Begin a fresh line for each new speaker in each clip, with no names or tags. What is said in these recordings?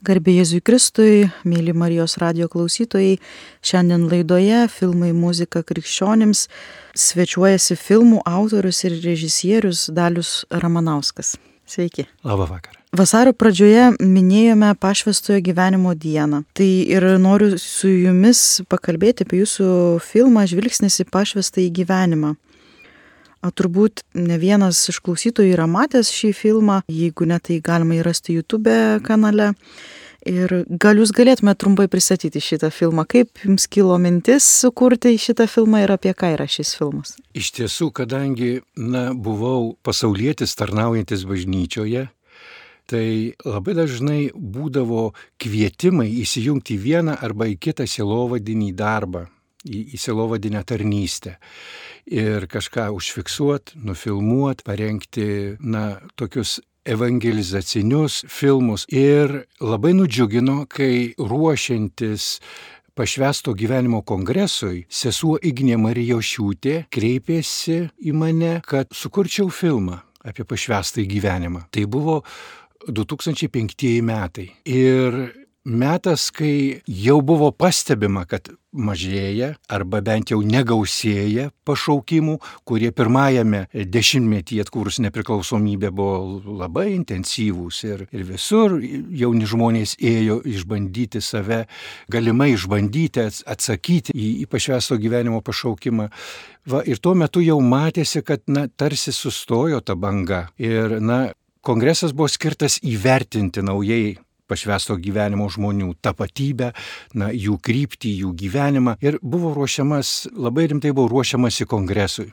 Garbė Jėzui Kristui, mėly Marijos radio klausytojai, šiandien laidoje filmai muzika krikščionims svečiuojasi filmų autorius ir režisierius Dalius Ramanauskas. Sveiki.
Labą vakarą.
Vasaro pradžioje minėjome pašvestojo gyvenimo dieną. Tai ir noriu su jumis pakalbėti apie jūsų filmą Žvilgsnis į pašvestą į gyvenimą. A, turbūt ne vienas iš klausytojų yra matęs šį filmą, jeigu ne, tai galima įrasti YouTube kanale. Ir gal jūs galėtumėte trumpai pristatyti šitą filmą, kaip jums kilo mintis sukurti šitą filmą ir apie ką yra šis filmas?
Iš tiesų, kadangi na, buvau pasaulietis tarnaujantis bažnyčioje, tai labai dažnai būdavo kvietimai įsijungti į vieną arba į kitą silovadinį darbą, į, į silovadinę tarnystę ir kažką užfiksuot, nufilmuot, parengti, na, tokius evangelizacinius filmus. Ir labai nudžiugino, kai ruošiantis pašvesto gyvenimo kongresui, sesuo Ignė Marijošiūtė kreipėsi į mane, kad sukurčiau filmą apie pašvestą gyvenimą. Tai buvo 2005 metai. Ir metas, kai jau buvo pastebima, kad mažėja arba bent jau negausėja pašaukimų, kurie pirmajame dešimtmetyje atkūrus nepriklausomybę buvo labai intensyvūs ir, ir visur jauni žmonės ėjo išbandyti save, galimai išbandyti, atsakyti į, į pašvesto gyvenimo pašaukimą. Va, ir tuo metu jau matėsi, kad na, tarsi sustojo ta banga ir na, kongresas buvo skirtas įvertinti naujai pašvesto gyvenimo žmonių tapatybę, na, jų kryptį, jų gyvenimą. Ir buvo ruošiamas, labai rimtai buvo ruošiamasi kongresui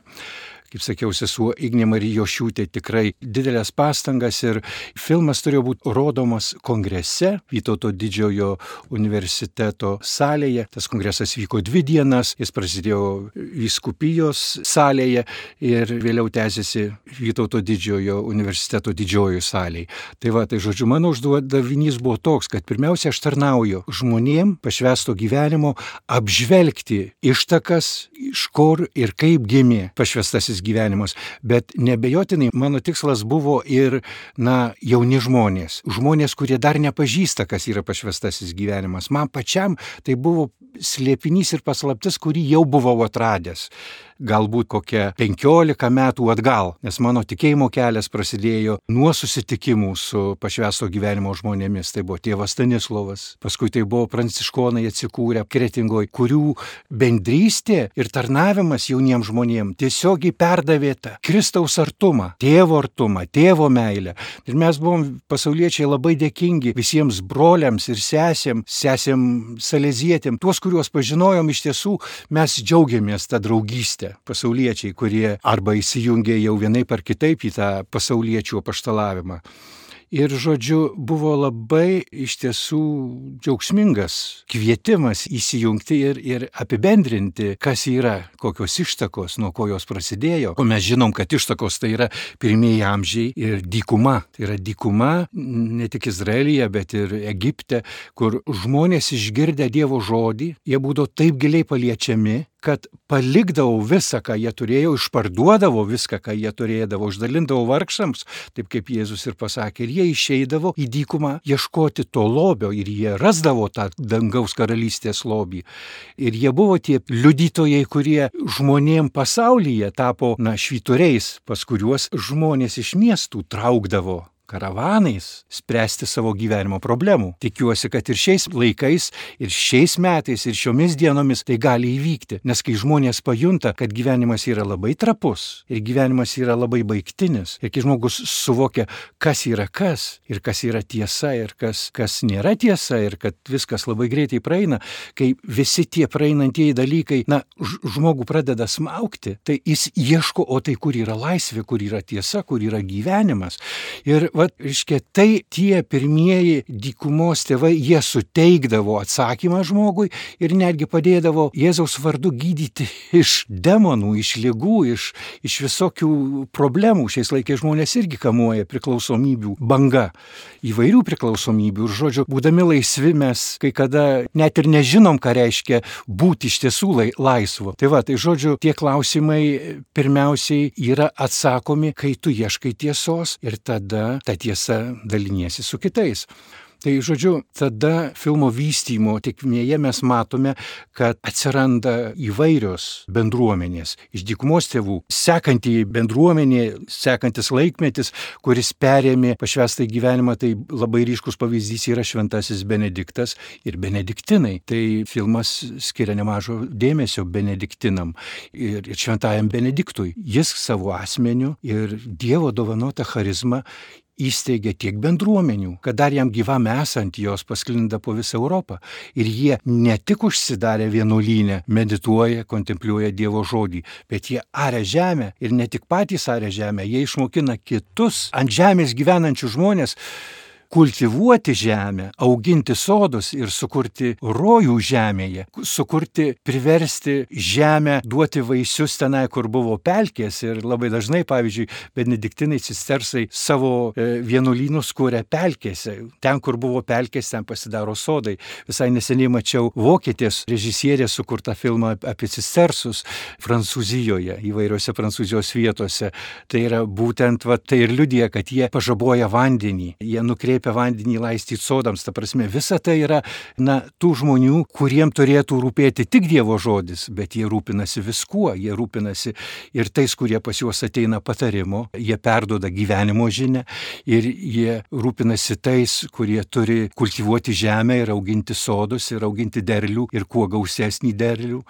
kaip sakiau, sesuo Ignė Marijošiūtė tikrai didelės pastangas ir filmas turėjo būti rodomas kongrese Vytauto didžiojo universiteto salėje. Tas kongresas vyko dvi dienas, jis prasidėjo Vyskupijos salėje ir vėliau tęsiasi Vytauto didžiojo universiteto didžiojo salėje. Tai va, tai žodžiu, mano užduodavinys buvo toks, kad pirmiausia aš tarnauju žmonėm pašvesto gyvenimo apžvelgti ištakas, iš kur ir kaip gimė pašvestasis ilgas gyvenimas, bet nebejotinai mano tikslas buvo ir, na, jauni žmonės, žmonės, kurie dar nepažįsta, kas yra pašvestasis gyvenimas. Man pačiam tai buvo slėpinys ir paslaptis, kurį jau buvau atradęs galbūt kokią 15 metų atgal, nes mano tikėjimo kelias prasidėjo nuo susitikimų su pašvesto gyvenimo žmonėmis. Tai buvo tėvas Stanislovas, paskui tai buvo pranciškonai atsikūrę Kretingoje, kurių bendrystė ir tarnavimas jauniems žmonėms tiesiogiai perdavė tą Kristaus artumą, tėvo artumą, tėvo meilę. Ir mes buvom pasauliečiai labai dėkingi visiems broliams ir sesėm, sesėm Salezietėm, tuos, kuriuos pažinojom iš tiesų, mes džiaugiamės tą draugystę pasaulyje, pasauliečiai, kurie arba įsijungė jau vienaip ar kitaip į tą pasauliečių paštalavimą. Ir žodžiu, buvo labai iš tiesų džiaugsmingas kvietimas įsijungti ir, ir apibendrinti, kas yra, kokios ištakos, nuo ko jos prasidėjo. O mes žinom, kad ištakos tai yra pirmieji amžiai ir dykuma. Tai yra dykuma ne tik Izraelyje, bet ir Egipte, kur žmonės išgirdę Dievo žodį, jie būdavo taip giliai paliečiami, kad palikdavo visą, ką jie turėjo, išparduodavo viską, ką jie turėdavo, uždalindavo vargšams, taip kaip Jėzus ir pasakė, ir jie išeidavo į dykumą ieškoti to lobio ir jie rasdavo tą dangaus karalystės lobį. Ir jie buvo tie liudytojai, kurie žmonėm pasaulyje tapo, na, švyturiais, pas kuriuos žmonės iš miestų traukdavo karavanais spręsti savo gyvenimo problemų. Tikiuosi, kad ir šiais laikais, ir šiais metais, ir šiomis dienomis tai gali įvykti, nes kai žmonės pajunta, kad gyvenimas yra labai trapus ir gyvenimas yra labai baigtinis, ir kai žmogus suvokia, kas yra kas, ir kas yra tiesa, ir kas, kas nėra tiesa, ir kad viskas labai greitai praeina, kai visi tie praeinantieji dalykai, na, žmogų pradeda smaukti, tai jis ieško, o tai kur yra laisvė, kur yra tiesa, kur yra gyvenimas. Ir vat, reiškia, tai tie pirmieji dykumos tėvai, jie suteikdavo atsakymą žmogui ir netgi padėdavo Jėzaus vardu gydyti iš demonų, iš lygų, iš, iš visokių problemų. Šiais laikais žmonės irgi kamuoja priklausomybių banga, įvairių priklausomybių. Ir žodžiu, būdami laisvi mes kai kada net ir nežinom, ką reiškia būti iš tiesų laisvu. Tai va, tai žodžiu, tie klausimai pirmiausiai yra atsakomi, kai tu ieškai tiesos ir tada ta tiesa daliniesi su kitais. Tai žodžiu, tada filmo vystymo tikmėje mes matome, kad atsiranda įvairios bendruomenės. Iš dykumos tėvų sekanti bendruomenė, sekantis laikmetis, kuris perėmė pašvestą gyvenimą, tai labai ryškus pavyzdys yra Šventasis Benediktas ir Benediktinai. Tai filmas skiria nemažo dėmesio Benediktinam ir, ir Šventajam Benediktui. Jis savo asmeniu ir Dievo dovanota charizma įsteigė tiek bendruomenių, kad dar jam gyvam esant jos pasklinda po visą Europą. Ir jie ne tik užsidarė vienuolynę, medituoja, kontempliuoja Dievo žodį, bet jie aria žemę ir ne tik patys aria žemę, jie išmokina kitus ant žemės gyvenančius žmonės kultivuoti žemę, auginti sodus ir sukurti rojų žemėje, sukurti, priversti žemę duoti vaisius tenai, kur buvo pelkės. Ir labai dažnai, pavyzdžiui, benediktinai cistersai savo e, vienuolynus kūrė pelkėse. Ten, kur buvo pelkės, ten pasidaro sodai. Visai neseniai mačiau vokietės režisierės sukurtą filmą apie cistersus Prancūzijoje, įvairiose Prancūzijos vietose. Tai yra būtent, va, tai ir liudija, kad jie pažaboja vandenį, jie nukreipia nukreipia vandenį laistyti sodams. Ta prasme, visa tai yra, na, tų žmonių, kuriem turėtų rūpėti tik Dievo žodis, bet jie rūpinasi viskuo, jie rūpinasi ir tais, kurie pas juos ateina patarimo, jie perdoda gyvenimo žinę ir jie rūpinasi tais, kurie turi kultivuoti žemę ir auginti sodus ir auginti derlių ir kuo gausesnį derlių.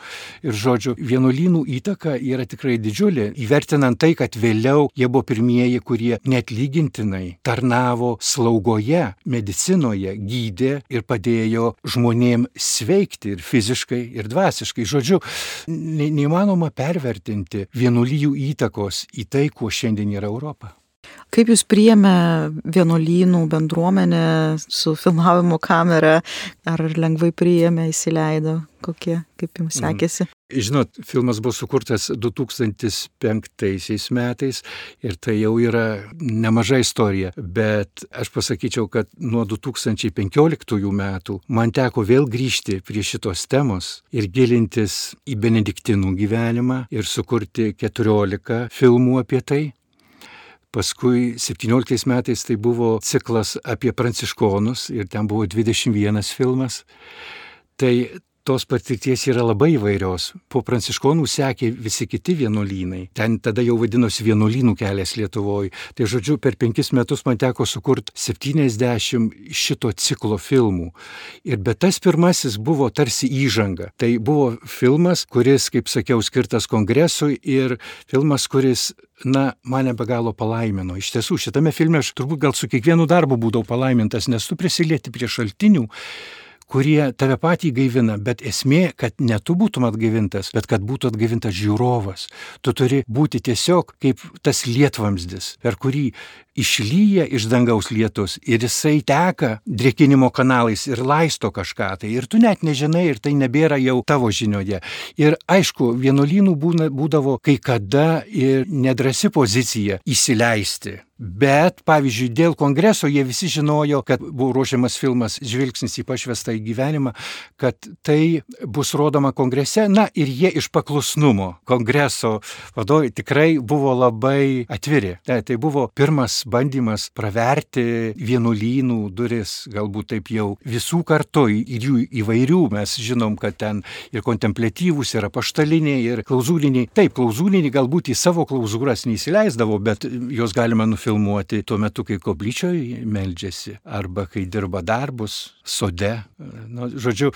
Ir žodžiu, vienuolynų įtaka yra tikrai didžiulė, įvertinant tai, kad vėliau jie buvo pirmieji, kurie net lygintinai tarnavo slaugoje slaugoje, medicinoje gydė ir padėjo žmonėm sveikti ir fiziškai, ir dvasiškai. Žodžiu, neįmanoma pervertinti vienuolyjų įtakos į tai, kuo šiandien yra Europa.
Kaip jūs priėmė vienuolynų bendruomenę su filmavimo kamera, ar lengvai priėmė, įsileido, kokie, kaip jums mm. sekėsi?
Žinot, filmas buvo sukurtas 2005 metais ir tai jau yra nemaža istorija, bet aš pasakyčiau, kad nuo 2015 metų man teko vėl grįžti prie šitos temos ir gilintis į benediktinų gyvenimą ir sukurti 14 filmų apie tai. Paskui 17 metais tai buvo ciklas apie pranciškonus ir ten buvo 21 filmas. Tai tos patirties yra labai įvairios. Po pranciškonų sekė visi kiti vienuolynai. Ten tada jau vadinosi vienuolynų kelias Lietuvoje. Tai žodžiu, per penkis metus man teko sukurti 70 šito ciklo filmų. Ir bet tas pirmasis buvo tarsi įžanga. Tai buvo filmas, kuris, kaip sakiau, skirtas kongresui ir filmas, kuris na, mane be galo palaimino. Iš tiesų, šitame filme aš turbūt gal su kiekvienu darbu būdavau palaimintas, nes tu prisilieti prie šaltinių kurie tave patį gaivina, bet esmė, kad ne tu būtum atgaivintas, bet kad būtų atgaivintas žiūrovas. Tu turi būti tiesiog kaip tas lietvamsdis, per kurį išlyja iš dangaus lietus ir jisai teka drėkinimo kanalais ir laisto kažką tai. Ir tu net nežinai ir tai nebėra jau tavo žinioje. Ir aišku, vienuolynų būna, būdavo kai kada ir nedrasi pozicija įsileisti. Bet, pavyzdžiui, dėl kongreso jie visi žinojo, kad buvo ruošiamas filmas Žvilgsnis į pašvestą į gyvenimą, kad tai bus rodoma kongrese. Na ir jie iš paklusnumo kongreso vadovai tikrai buvo labai atviri. Tai, tai buvo pirmas bandymas praverti vienuolynų duris, galbūt taip jau visų kartu ir jų įvairių. Mes žinom, kad ten ir kontemplatyvūs, ir apaštaliniai, ir klauzūriniai. Taip, klauzūriniai galbūt į savo klauzūras neįsileisdavo, bet juos galima nufilmuoti tuo metu, kai koplyčioje meldžiasi, arba kai dirba darbus, sode. Nu, žodžiu,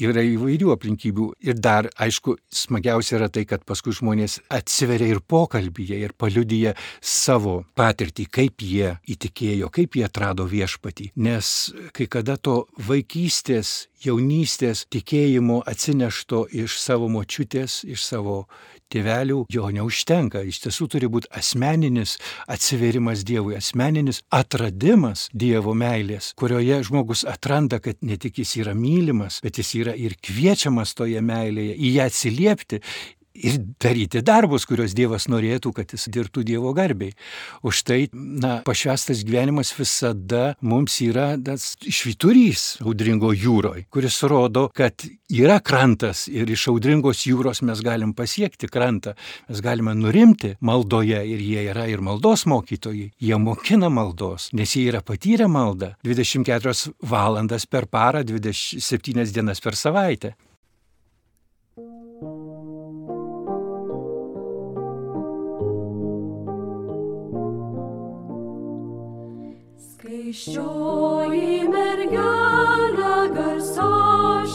yra įvairių aplinkybių. Ir dar, aišku, smagiausia yra tai, kad paskui žmonės atsiveria ir pokalbyje, ir paliudyja savo patirtį, kaip kaip jie įtikėjo, kaip jie atrado viešpatį. Nes kai kada to vaikystės, jaunystės tikėjimo atsinešto iš savo močiutės, iš savo tėvelių, jo neužtenka. Iš tiesų turi būti asmeninis atsiverimas Dievui, asmeninis atradimas Dievo meilės, kurioje žmogus atranda, kad ne tik jis yra mylimas, bet jis yra ir kviečiamas toje meilėje, į ją atsiliepti ir daryti darbus, kuriuos Dievas norėtų, kad jis dirbtų Dievo garbiai. Už tai, na, pašvestas gyvenimas visada mums yra tas šviturys audringo jūroje, kuris rodo, kad yra krantas ir iš audringos jūros mes galim pasiekti krantą, mes galime nurimti maldoje ir jie yra ir maldos mokytojai, jie mokina maldos, nes jie yra patyrę maldą 24 valandas per parą, 27 dienas per savaitę.
Skaiščioji mergelė garso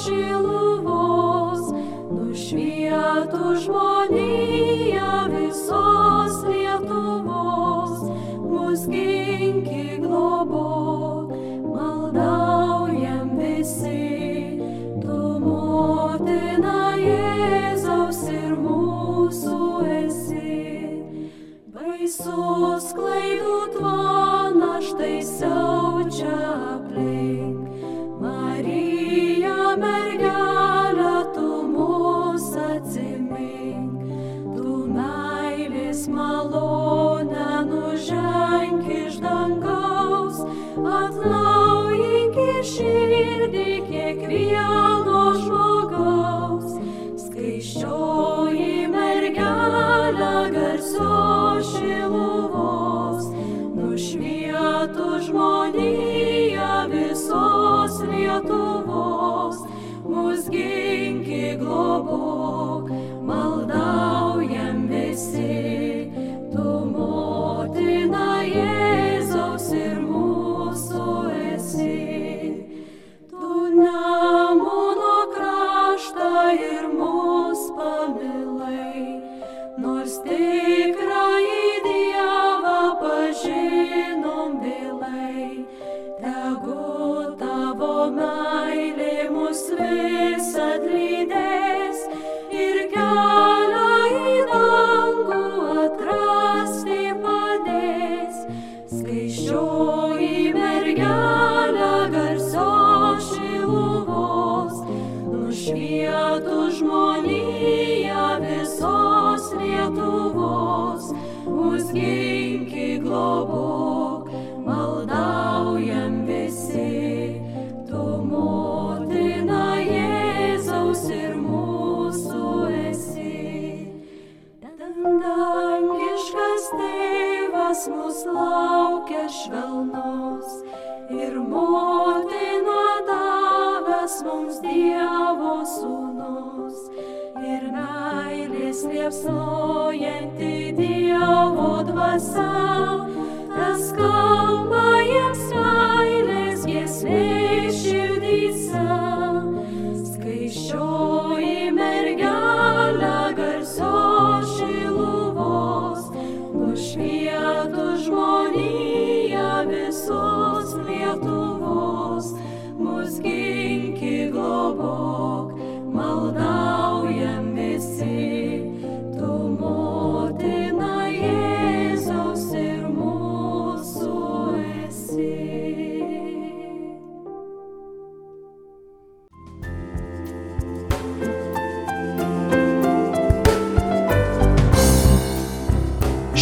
šiluvos, nušvietų žmoniją visos Lietuvos, mus ginki globok, maldaujam visi, tu motina Jėzaus ir mūsų esi. Baisus klaidų tvana štai siaučia aplink. Marija mergelė, tu mūsų atsimink. Tu meilės malonę nuženk iš dangaus. Atnaujink į širdį kiekvieno visos Lietuvos, mus ginki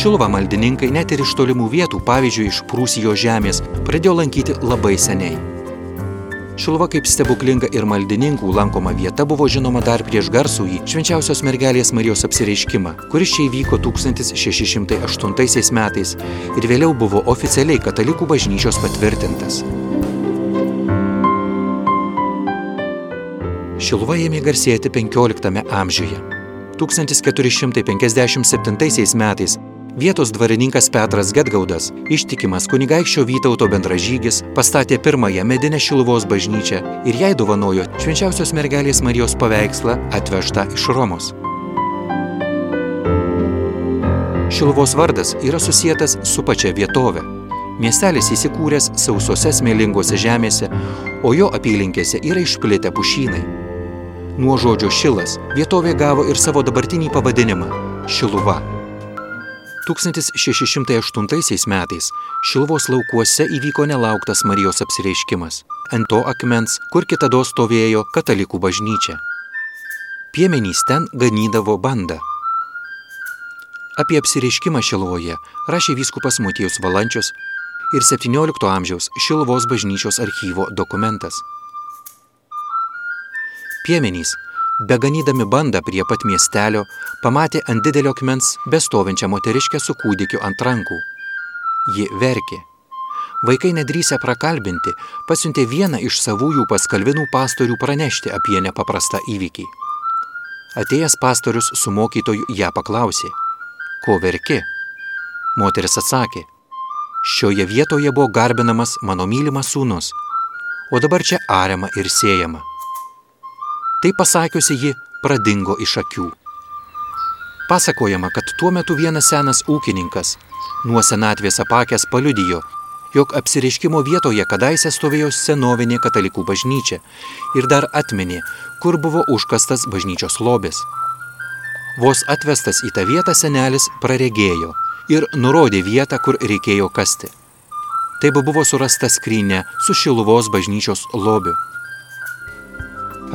Šiluvą maldininkai net ir iš tolimų vietų, pavyzdžiui, iš Prūsijos žemės, pradėjo lankyti labai seniai. Šiluva kaip stebuklinga ir maldininkų lankoma vieta buvo žinoma dar prieš garsųjį švenčiausios mergelės Marijos apsireiškimą, kuris čia įvyko 1608 metais ir vėliau buvo oficialiai katalikų bažnyčios patvirtintas. Šiluva ėmė garsėti 15 amžiuje. 1457 metais vietos dvarininkas Petras Getgaudas, ištikimas kunigaikščio Vytauto bendražygis, pastatė pirmąją medinę Šiluvos bažnyčią ir jai dovanojo švenčiausios mergelės Marijos paveikslą atvežtą iš Romos. Šiluvos vardas yra susijęs su pačia vietove. Miestelis įsikūręs sausose smėlingose žemėse, o jo apylinkėse yra išplitę pušynai. Nuo žodžio šilas vietovė gavo ir savo dabartinį pavadinimą - Šiluva. 1608 metais Šilvos laukuose įvyko nelauktas Marijos apsireiškimas. Ant to akmens, kur kitado stovėjo katalikų bažnyčia. Piemenys ten ganydavo bandą. Apie apsireiškimą Šilovoje rašė vyskupas Motijus Valančius ir 17 amžiaus Šilvos bažnyčios archyvo dokumentas. Piemenys, beganydami bandą prie pat miestelio, pamatė ant didelio akmens bestovinčią moteriškę su kūdikiu ant rankų. Ji verkė. Vaikai nedrįsę prakalbinti, pasiuntė vieną iš savųjų paskalvinų pastorių pranešti apie nepaprastą įvykį. Atėjęs pastorius su mokytoju ją paklausė, ko verki? Moteris atsakė, šioje vietoje buvo garbinamas mano mylimas sūnus, o dabar čia ariama ir siejama. Tai pasakiusi ji pradingo iš akių. Pasakojama, kad tuo metu vienas senas ūkininkas, nuo senatvės apakęs paliudijo, jog apsireiškimo vietoje kadaise stovėjo senovinė katalikų bažnyčia ir dar atminė, kur buvo užkastas bažnyčios lobis. Vos atvestas į tą vietą senelis praregėjo ir nurodė vietą, kur reikėjo kasti. Tai buvo surasta skrynė su Šiluvos bažnyčios lobiu.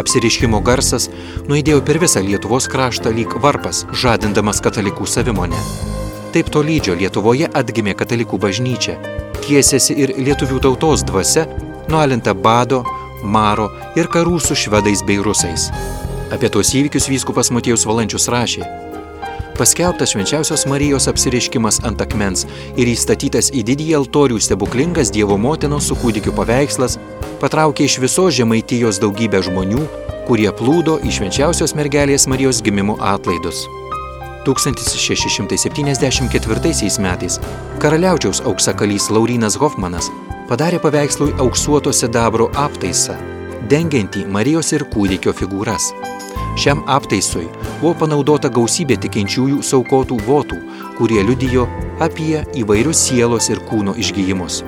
Apsiriškimo garsas nuėdėjo per visą Lietuvos kraštą lyg varpas, žadindamas katalikų savimonę. Taip tolydžio Lietuvoje atgimė katalikų bažnyčia, tiesėsi ir lietuvių tautos dvasia, nualinta bado, maro ir karų su švedais bei rusais. Apie tuos įvykius vyskupas Matėjus Valančius rašė. Paskelbtas švenčiausios Marijos apsireiškimas ant akmens ir įstatytas į didįjį altorių stebuklingas Dievo motinos su kūdikiu paveikslas patraukė iš visos žemaitijos daugybę žmonių, kurie plūdo į švenčiausios mergelės Marijos gimimo atlaidus. 1674 metais karaliaučiaus auksakalys Laurinas Hoffmanas padarė paveikslui auksuoto sidabro aptaisą, dengiantį Marijos ir kūdikio figūras. Šiam aptaisui buvo panaudota gausybė tikinčiųjų saukotų votų, kurie liudijo apie įvairius sielos ir kūno išgyjimus.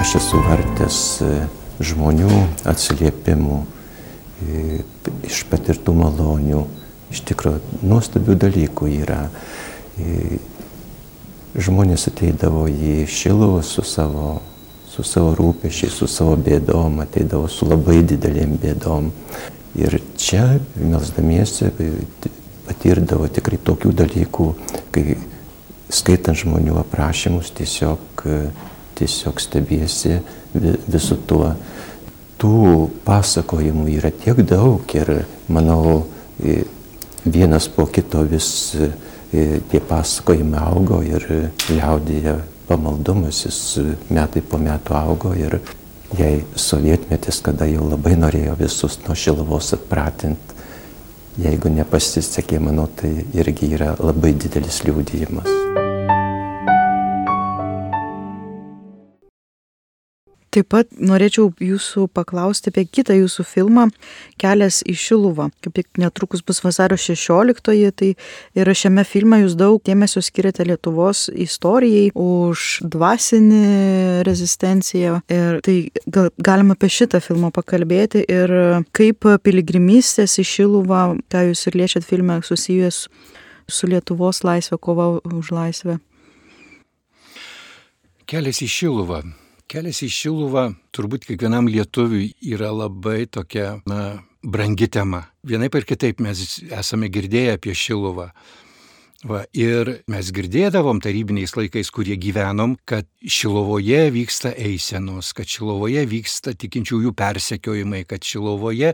Aš esu vartęs žmonių atsiliepimų iš patirtų malonių. Iš tikrųjų, nuostabių dalykų yra. Žmonės ateidavo į Šiluvą su savo, su savo rūpešiais, su savo bėdom, ateidavo su labai didelėm bėdom. Ir čia, melsdamiesi, patirdavo tikrai tokių dalykų, kai skaitant žmonių aprašymus, tiesiog tiesiog stebiesi visų tuo. Tų pasakojimų yra tiek daug ir manau, vienas po kito vis tie pasakojimai augo ir liaudėje pamaldumas jis metai po metų augo ir jei sovietmetis, kada jau labai norėjo visus nuo šilavos atpratinti, jeigu nepasisekė, manau, tai irgi yra labai didelis liūdėjimas.
Taip pat norėčiau jūsų paklausti apie kitą jūsų filmą Kelias į Šiluvą. Kaip tik netrukus bus vasario 16-oji, tai ir šiame filme jūs daug dėmesio skiriate Lietuvos istorijai už dvasinį rezistenciją. Ir tai gal, galima apie šitą filmą pakalbėti ir kaip piligrimystės į Šiluvą, ką jūs ir liečiat filme, susijęs su Lietuvos laisvė, kova už laisvę.
Kelias į Šiluvą Kelias į Šiluvą turbūt kiekvienam lietuviui yra labai tokia, na, brangi tema. Vienaip ir kitaip mes esame girdėję apie Šiluvą. Va, ir mes girdėdavom tarybiniais laikais, kurie gyvenom, kad Šilovoje vyksta eisenos, kad Šilovoje vyksta tikinčiųjų persekiojimai, kad Šilovoje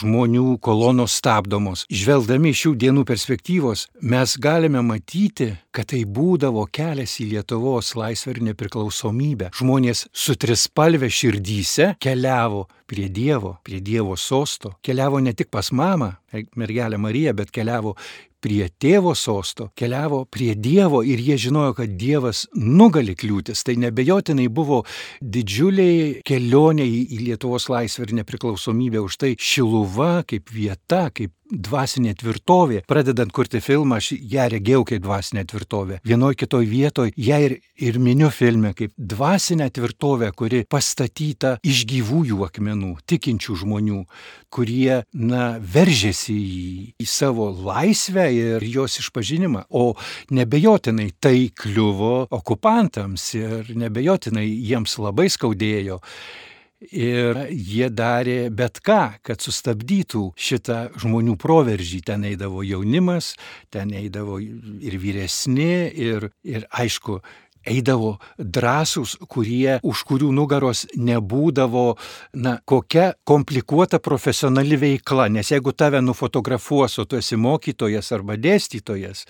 žmonių kolonos stabdomos. Žvelgdami šių dienų perspektyvos, mes galime matyti, kad tai būdavo kelias į Lietuvos laisvę ir nepriklausomybę. Žmonės su trispalvė širdyse keliavo prie Dievo, prie Dievo sosto, keliavo ne tik pas mamą, mergelę Mariją, bet keliavo prie tėvo sosto, keliavo prie Dievo ir jie žinojo, kad Dievas nugali kliūtis. Tai nebejotinai buvo didžiuliai kelioniai į Lietuvos laisvę ir nepriklausomybę. Už tai Šiluva kaip vieta, kaip dvasinė tvirtovė. Pradedant kurti filmą, aš ją regėjau kaip dvasinė tvirtovė. Vienoje kitoje vietoje ją ir, ir miniu filme kaip dvasinę tvirtovę, kuri pastatyta iš gyvųjų akmenų, tikinčių žmonių, kurie, na, veržėsi į, į savo laisvę ir jos išpažinimą. O nebejotinai tai kliuvo okupantams ir nebejotinai jiems labai skaudėjo. Ir jie darė bet ką, kad sustabdytų šitą žmonių proveržį. Ten eidavo jaunimas, ten eidavo ir vyresni, ir, ir aišku, eidavo drąsūs, kurie, už kurių nugaros nebūdavo, na, kokia komplikuota profesionali veikla, nes jeigu tave nufotografuos, o tu esi mokytojas arba dėstytojas,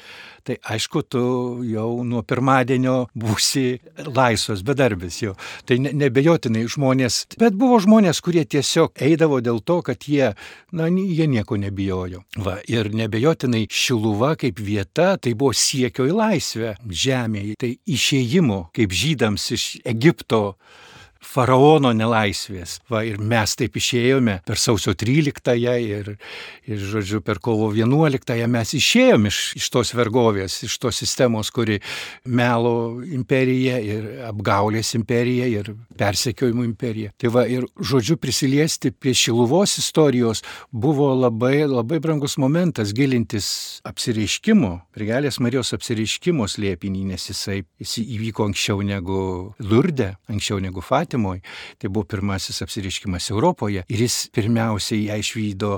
tai aišku, tu jau nuo pirmadienio būsi laisvas, bedarbis jau. Tai ne, nebejotinai žmonės, bet buvo žmonės, kurie tiesiog eidavo dėl to, kad jie, na, jie nieko nebijojo. Va, ir nebejotinai Šiluva kaip vieta, tai buvo siekio į laisvę žemėje, tai išėjimo kaip žydams iš Egipto faraono nelaisvės. Va, ir mes taip išėjome per sausio 13-ąją ir, ir, žodžiu, per kovo 11-ąją mes išėjom iš, iš tos vergovės, iš tos sistemos, kuri melo imperija ir apgaulės imperija ir persekiojimų imperija. Tai va, ir, žodžiu, prisiliesti prie Šiluvos istorijos buvo labai, labai brangus momentas gilintis apsireiškimo, Prigelės Marijos apsireiškimo slėpinį, nes jisai, jisai įvyko anksčiau negu Lurde, anksčiau negu Fatima. Fatimoj. Tai buvo pirmasis apsiriškimas Europoje ir jis pirmiausiai ją išvydo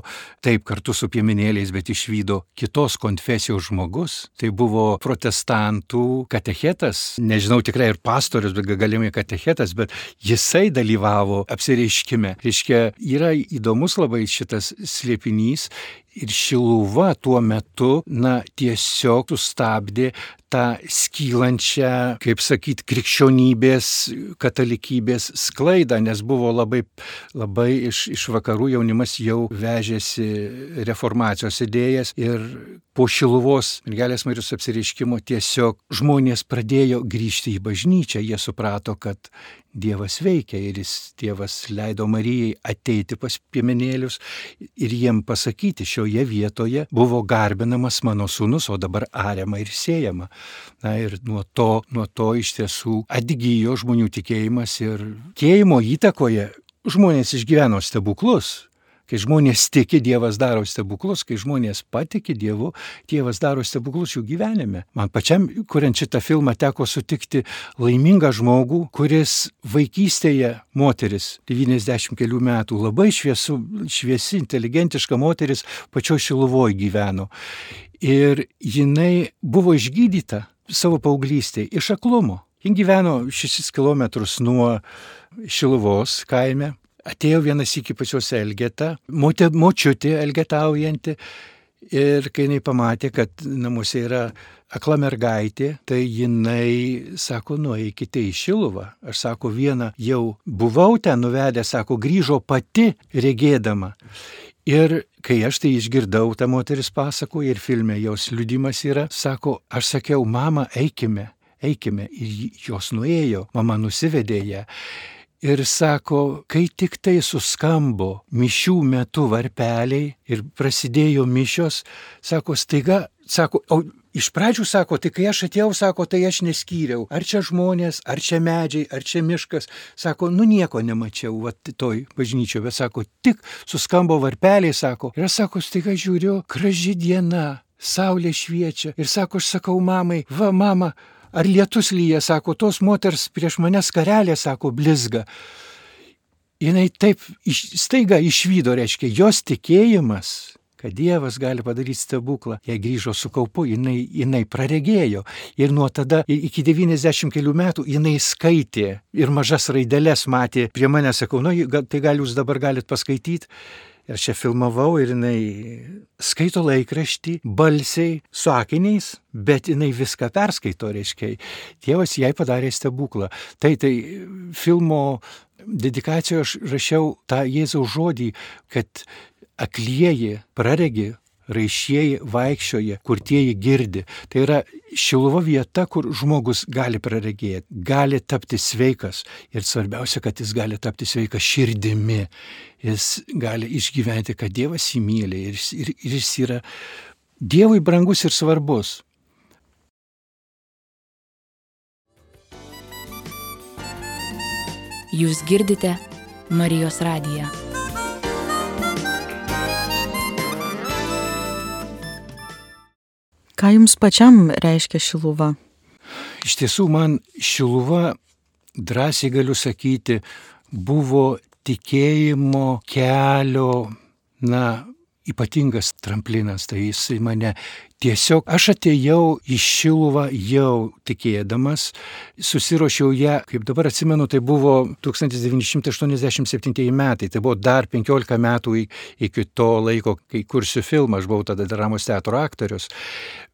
taip kartu su piemenėliais, bet išvydo kitos konfesijos žmogus. Tai buvo protestantų katechetas, nežinau tikrai ir pastorius, bet galimai katechetas, bet jisai dalyvavo apsireiškime. Reiškia, yra įdomus labai šitas slėpinys Ir Šiluva tuo metu, na, tiesiog sustabdė tą skylančią, kaip sakyt, krikščionybės, katalikybės sklaidą, nes buvo labai, labai iš, iš vakarų jaunimas jau vežėsi reformacijos idėjas ir po Šiluvos Mergelės Marijos apsireiškimo tiesiog žmonės pradėjo grįžti į bažnyčią, jie suprato, kad Dievas veikia ir jis Dievas leido Marijai ateiti pas piemenėlius ir jiem pasakyti, šioje vietoje buvo garbinamas mano sūnus, o dabar ariama ir siejama. Na ir nuo to, nuo to iš tiesų atgyjo žmonių tikėjimas ir tikėjimo įtakoje žmonės išgyveno stebuklus. Kai žmonės tiki, Dievas daro stebuklus, kai žmonės patiki Dievu, Dievas daro stebuklus jų gyvenime. Man pačiam, kuriant šitą filmą, teko sutikti laimingą žmogų, kuris vaikystėje moteris, 90 kelių metų, labai šviesu, šviesi, inteligentiška moteris, pačio Šiluvoje gyveno. Ir jinai buvo išgydyta savo paauglystėje iš aklumo. Jin gyveno 6 km nuo Šiluvos kaime, Atėjo vienas iki pačios Elgeta, motė, močiutė elgetaujanti. Ir kai jinai pamatė, kad namuose yra akla mergaitė, tai jinai sako, nueikite į Šiluvą. Aš sako, vieną jau buvau ten nuvedę, sako, grįžo pati regėdama. Ir kai aš tai išgirdau, ta moteris pasako ir filme jos liudimas yra, sako, aš sakiau, mama, eikime, eikime. Ir jos nuėjo, mama nusivedė ją. Ir sako, kai tik tai suskambo mišių metu varpeliai ir prasidėjo mišios, sako, staiga, sako, o iš pradžių sako, tai kai aš atėjau, sako, tai aš neskyriau, ar čia žmonės, ar čia medžiai, ar čia miškas, sako, nu nieko nemačiau, va toj bažnyčioje, bet sako, tik suskambo varpeliai, sako, ir aš sako, staiga žiūriu, graži diena, saulė šviečia, ir sako, aš sakau mamai, va mama, ar lietus lyja, sako, tos moters prieš mane skarelė, sako, blizga. Jis taip iš, staiga išvydo, reiškia, jos tikėjimas, kad Dievas gali padaryti stebuklą. Jei grįžo su kaupu, jinai, jinai praregėjo. Ir nuo tada iki 90 kelių metų jinai skaitė ir mažas raidelės matė. Prie mane sakau, nu, tai gal jūs dabar galit paskaityti. Ir čia filmavau ir jinai skaito laikraštį balsiai, su akiniais, bet jinai viską perskaito, reiškia. Tėvas jai padarė stebuklą. Tai tai filmo dedikacijoje aš rašiau tą Jėzaus žodį, kad aklieji praregi, raišieji vaikščioja, kurtieji girdi. Tai yra šiluvo vieta, kur žmogus gali praregėti, gali tapti sveikas ir svarbiausia, kad jis gali tapti sveikas širdimi. Jis gali išgyventi, kad Dievas jį myli ir, ir, ir jis yra Dievui brangus ir svarbus.
Jūs girdite Marijos radiją.
Ką jums pačiam reiškia šiluva?
Iš tiesų man šiluva, drąsiai galiu sakyti, buvo tikėjimo kelio, na, ypatingas tramplinas, tai jis mane tiesiog, aš atėjau į Šiluvą jau tikėdamas, susirošiau ją, kaip dabar atsimenu, tai buvo 1987 metai, tai buvo dar 15 metų iki to laiko, kai kursiu filmą, aš buvau tada dramos teatro aktorius,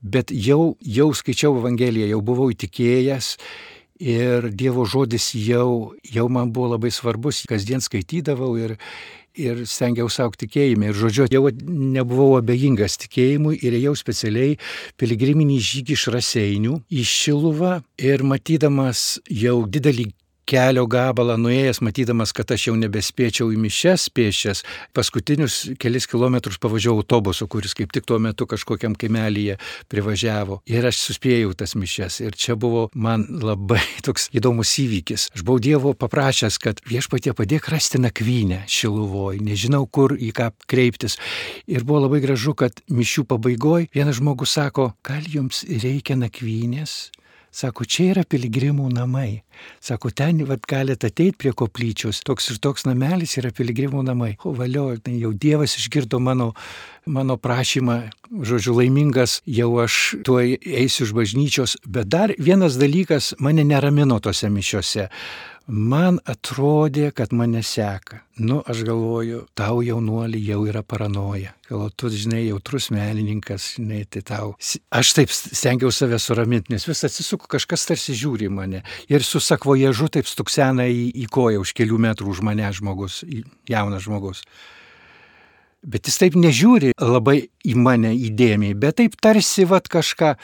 bet jau, jau skaičiau Evangeliją, jau buvau įtikėjęs. Ir Dievo žodis jau, jau man buvo labai svarbus, kasdien skaitydavau ir, ir stengiausi aukti tikėjime. Ir žodžiu, jau nebuvau abejingas tikėjimui ir ėjau specialiai piligriminį žygį iš Raseinių į Šiluvą ir matydamas jau didelį kelio gabalą nuėjęs, matydamas, kad aš jau nebespėčiau į mišes pėšęs, paskutinius kelis kilometrus pavažiavau autobusu, kuris kaip tik tuo metu kažkokiam kaimelyje privažiavo. Ir aš suspėjau tas mišes. Ir čia buvo man labai toks įdomus įvykis. Aš buvau Dievo paprašęs, kad viešpatie padėk rasti nakvynę Šiluvoj, nežinau kur į ką kreiptis. Ir buvo labai gražu, kad mišių pabaigoje vienas žmogus sako, gal jums reikia nakvynės? Sako, čia yra piligrimų namai. Sako, ten vat, galite ateiti prie koplyčios. Toks ir toks namelis yra piligrimų namai. O valio, tai jau Dievas išgirdo mano, mano prašymą. Žodžiu, laimingas jau aš tuo eisiu iš bažnyčios. Bet dar vienas dalykas mane neramino tose mišiose. Man atrodė, kad mane seka. Nu, aš galvoju, tau jaunuolį jau yra paranoja. Gal tu, žinai, jautrus menininkas, žinai, tai tau. Aš taip stengiausi save suraminti, nes vis atsisuku, kažkas tarsi žiūri mane. Ir su sakvoježu taip stuksena į, į koją už kelių metrų už mane žmogus, jaunas žmogus. Bet jis taip nežiūri labai į mane įdėmiai, bet taip tarsi vat kažką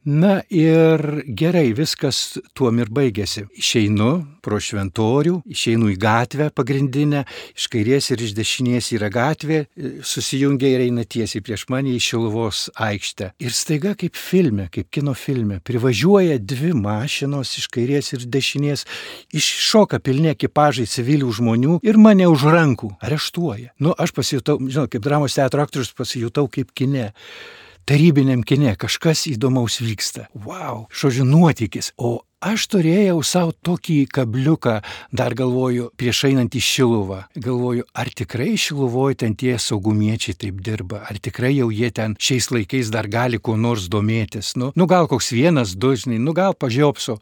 Na ir gerai, viskas tuom ir baigėsi. Išeinu pro šventorių, išeinu į gatvę pagrindinę, iš kairės ir iš dešinės yra gatvė, susijungia ir eina tiesiai prieš mane į Šiluvos aikštę. Ir staiga kaip filme, kaip kino filme, privažiuoja dvi mašinos iš kairės ir dešinės, iššoka pilni ekipažai civilių žmonių ir mane už rankų areštuoja. Nu, aš pasijutau, žinau, kaip dramos teatro aktorius pasijutau kaip kine tarybiniam kine kažkas įdomaus vyksta. Wow, žodžiu, nuotykis. O aš turėjau savo tokį kabliuką, dar galvoju, prieš einant į Šiluvą. Galvoju, ar tikrai Šiluvoje ten tie saugumiečiai taip dirba, ar tikrai jau jie ten šiais laikais dar gali kuo nors domėtis. Nu, nu gal koks vienas, du, žinai, nu gal pažiopso.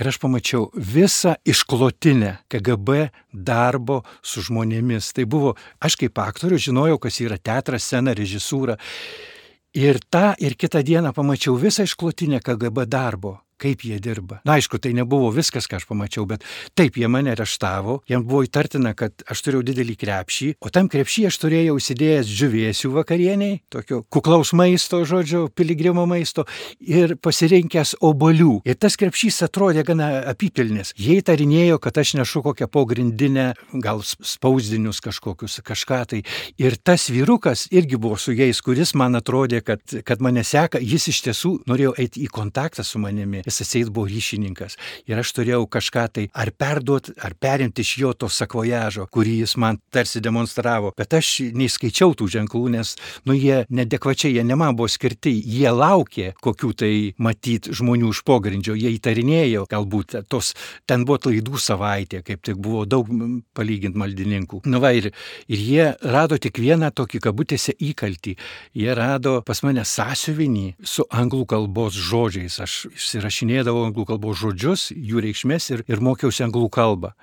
Ir aš pamačiau visą išklotinę KGB darbo su žmonėmis. Tai buvo, aš kaip aktorius žinojau, kas yra teatras, scena, režisūra. Ir tą ir kitą dieną pamačiau visą išklotinę KGB darbo kaip jie dirba. Na aišku, tai nebuvo viskas, ką aš pamačiau, bet taip jie mane areštavo, jam buvo įtartina, kad aš turėjau didelį krepšį, o tam krepšį aš turėjau įsidėjęs džiuvėsių vakarieniai, tokio kuklaus maisto, žodžio, piligrimo maisto ir pasirinkęs obolių. Ir tas krepšys atrodė gana apipilnis. Jie įtarinėjo, kad aš nešu kokią pogrindinę, gal spausdinius kažkokius, kažką tai. Ir tas vyrukas irgi buvo su jais, kuris man atrodė, kad, kad mane seka, jis iš tiesų norėjo eiti į kontaktą su manimi jis atseit buvo ryšininkas. Ir aš turėjau kažką tai ar perduoti, ar perimti iš jo to sakvojažo, kurį jis man tarsi demonstravo. Bet aš neįskaičiau tų ženklų, nes, nu, jie nedekvačiai, jie ne man buvo skirti, jie laukė kokių tai matyt žmonių iš pogrindžio, jie įtarinėjo, galbūt tos, ten buvo klaidų savaitė, kaip tik buvo daug palyginti maldininkų. Nu va, ir, ir jie rado tik vieną tokį kabutėse įkaltį. Jie rado pas mane sąsiuvinį su anglų kalbos žodžiais. Aš išsirašiau įrašinėdavau anglų kalbos žodžius, jų reikšmės ir, ir mokiausi anglų kalbą.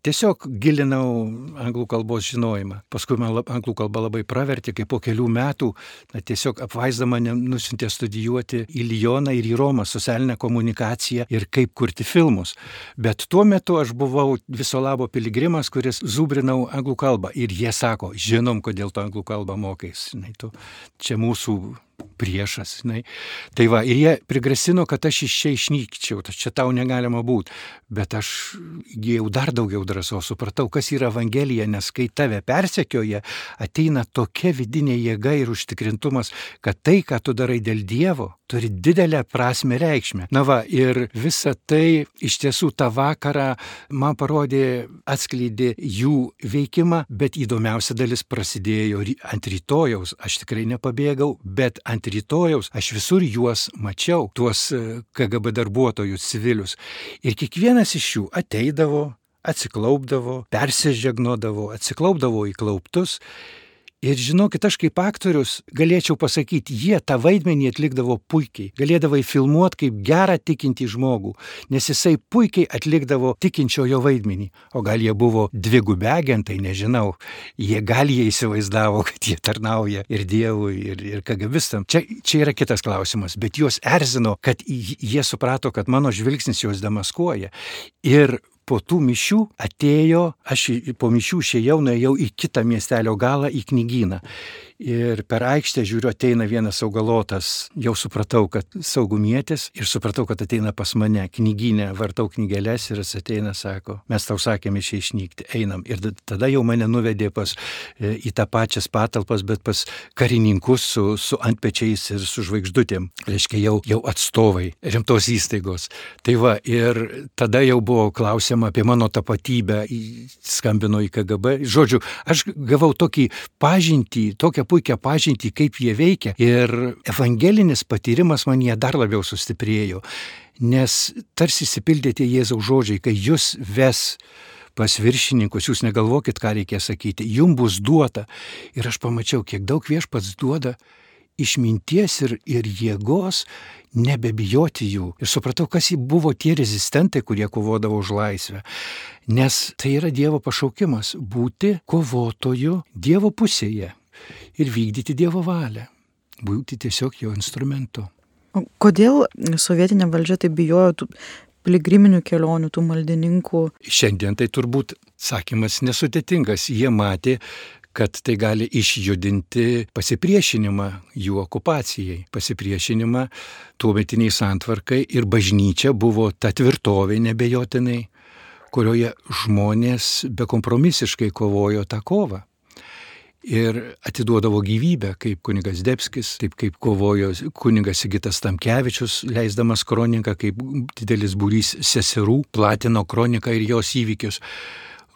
Tiesiog gilinau anglų kalbos žinojimą. Paskui man lab, anglų kalba labai pravertė, kai po kelių metų na, tiesiog apvaizda mane nusintė studijuoti į Lyoną ir į Romą socialinę komunikaciją ir kaip kurti filmus. Bet tuo metu aš buvau viso labo piligrimas, kuris zubrinau anglų kalbą. Ir jie sako, žinom, kodėl tu anglų kalbą mokais. Na, tu, čia mūsų priešas. Žinai. Tai va, ir jie prigrasino, kad aš iš čia išnykčiau, čia tau negalima būti. Bet aš įgyjau dar daugiau drąsos, supratau, kas yra Evangelija, nes kai tave persekioja, ateina tokia vidinė jėga ir užtikrintumas, kad tai, ką tu darai dėl Dievo, turi didelę prasme reikšmę. Na va, ir visa tai iš tiesų tą vakarą man parodė, atskleidė jų veikimą, bet įdomiausia dalis prasidėjo ant rytojaus. Aš tikrai nepabėgau, bet ant rytojaus aš visur juos mačiau, tuos KGB darbuotojus, civilius. Ir kiekvienas iš jų ateidavo, atsiklaupdavo, persižegnodavo, atsiklaupdavo į klauptus Ir žinokit, aš kaip aktorius galėčiau pasakyti, jie tą vaidmenį atlikdavo puikiai. Galėdavai filmuoti kaip gerą tikintį žmogų, nes jisai puikiai atlikdavo tikinčiojo vaidmenį. O gal jie buvo dvigubi agentai, nežinau. Jie gal jie įsivaizdavo, kad jie tarnauja ir Dievui, ir, ir kagabistam. Čia, čia yra kitas klausimas, bet juos erzino, kad jie suprato, kad mano žvilgsnis juos demaskuoja. Ir po tų mišių atėjo, aš po mišių išėjau, nuėjau į kitą miestelio galą, į knygyną. Ir per aikštę žiūriu, ateina vienas augalotas, jau supratau, kad saugumietis ir supratau, kad ateina pas mane knyginė, vartau knygelės ir jis ateina, sako, mes tau sakėme iš išnykti, einam. Ir tada jau mane nuvedė pas, e, į tą pačias patalpas, bet pas karininkus su, su antpečiais ir su žvaigždutėm. Reiškia, jau, jau atstovai rimtos įstaigos. Tai va, ir tada jau buvo klausima apie mano tapatybę, skambino į KGB. Žodžiu, aš gavau tokį pažintį, tokią puikią pažintį, kaip jie veikia. Ir evangelinis patyrimas man jie dar labiau sustiprėjo, nes tarsi įsipildė tie Jėzaus žodžiai, kai jūs ves pas viršininkus, jūs negalvokit, ką reikia sakyti, jums bus duota. Ir aš pamačiau, kiek daug viešpats duoda išminties ir, ir jėgos nebebijoti jų. Ir supratau, kas buvo tie rezistentai, kurie kovodavo už laisvę. Nes tai yra Dievo pašaukimas - būti kovotoju Dievo pusėje ir vykdyti Dievo valią, būti tiesiog jo instrumentu.
O kodėl sovietinė valdžia taip bijojo tų piligriminių kelionių, tų maldininkų?
Šiandien tai turbūt sakymas nesudėtingas. Jie matė, kad tai gali išjudinti pasipriešinimą jų okupacijai, pasipriešinimą tuometiniai santvarkai ir bažnyčia buvo ta tvirtovė nebejotinai, kurioje žmonės bekompromisiškai kovojo tą kovą ir atiduodavo gyvybę, kaip kunigas Debskis, taip kaip kovojo kunigas Sigitas Tamkevičius, leisdamas kroniką, kaip didelis būrys seserų platino kroniką ir jos įvykius.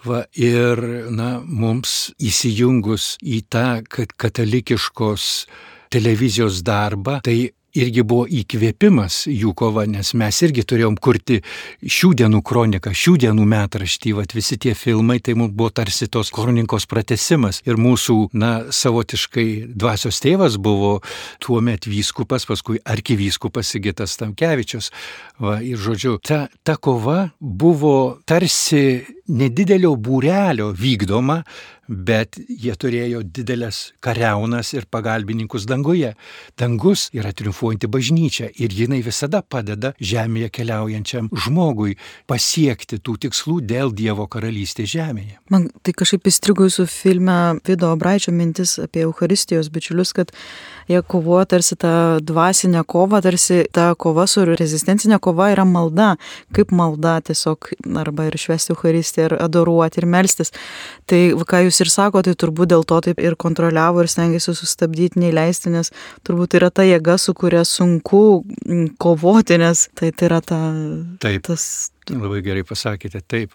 Va, ir na, mums įsijungus į tą katalikiškos televizijos darbą, tai irgi buvo įkvėpimas jų kova, nes mes irgi turėjom kurti šių dienų kroniką, šių dienų metraštį, vat visi tie filmai, tai mums buvo tarsi tos kronikos pratesimas. Ir mūsų, na, savotiškai dvasios tėvas buvo tuo met vyskupas, paskui arkivyskupas Sigitas Tamkevičius. Va, ir žodžiu, ta, ta kova buvo tarsi nedidelio būrelio vykdoma, bet jie turėjo didelės kariaunas ir pagalbininkus danguje. Dangus yra triumfuojanti bažnyčia ir jinai visada padeda žemėje keliaujančiam žmogui pasiekti tų tikslų dėl Dievo karalystės žemėje.
Man tai kažkaip įstrigo jūsų filme Vido Braičio mintis apie Euharistijos bičiulius, kad jie kovoja tarsi tą dvasinę kovą, tarsi ta kova su rezistencinė kova yra malda, kaip malda tiesiog arba ir švesti Euharistiją, ir adoruoti, ir melstis. Tai ką jūs ir sakote, tai turbūt dėl to taip ir kontroliavo ir stengiasi sustabdyti, neįleisti, nes turbūt yra ta jėga, su kuria sunku kovoti, nes tai, tai yra ta...
Taip. Tas... Labai gerai pasakėte, taip.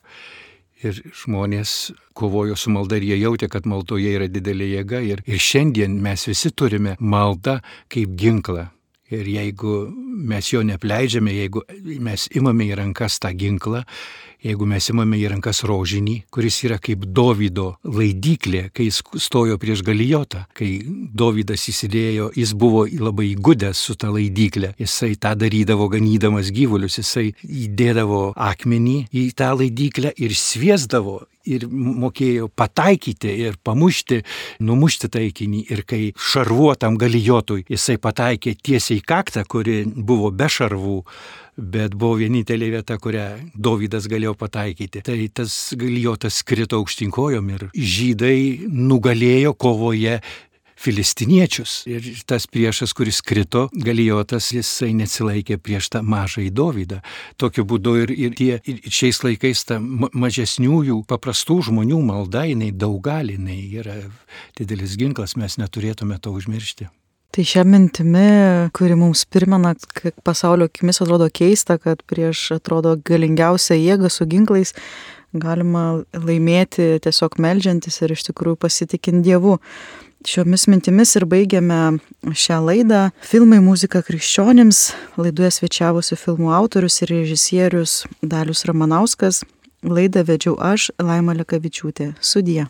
Ir žmonės kovojo su malda ir jie jautė, kad maldoje yra didelė jėga. Ir, ir šiandien mes visi turime maldą kaip ginklą. Ir jeigu mes jo nepleidžiame, jeigu mes imame į rankas tą ginklą jeigu mes imame į rankas rožinį, kuris yra kaip Davido laidyklė, kai jis stojo prieš galijotą, kai Davidas įsidėjo, jis buvo labai įgudęs su tą laidyklę, jisai tą darydavo ganydamas gyvulius, jisai įdėdavo akmenį į tą laidyklę ir sviesdavo ir mokėjo pataikyti ir pamušti, numušti taikinį. Ir kai šarvuotam galijotui jisai pataikė tiesiai į kaktą, kuri buvo be šarvų, bet buvo vienintelė vieta, kurią Dovydas galėjo pataikyti. Tai tas galijotas krito aukštinkojom ir žydai nugalėjo kovoje filistiniečius. Ir tas priešas, kuris krito, galijotas, jisai neatsilaikė prieš tą mažąjį Dovydą. Tokiu būdu ir, ir tie ir šiais laikais ta mažesniųjų, paprastų žmonių malda, jinai daug gali, jinai yra didelis ginklas, mes neturėtume to užmiršti.
Tai šią mintimį, kuri mums primena, kad pasaulio akimis atrodo keista, kad prieš atrodo galingiausią jėgą su ginklais galima laimėti tiesiog melžiantis ir iš tikrųjų pasitikint Dievu. Šiomis mintimis ir baigiame šią laidą. Filmai muzika krikščionims. Laidoje svečiavosi filmų autorius ir režisierius Dalius Ramanauskas. Laidą vedžiau aš, Laima Lekavičiūtė. Sudie.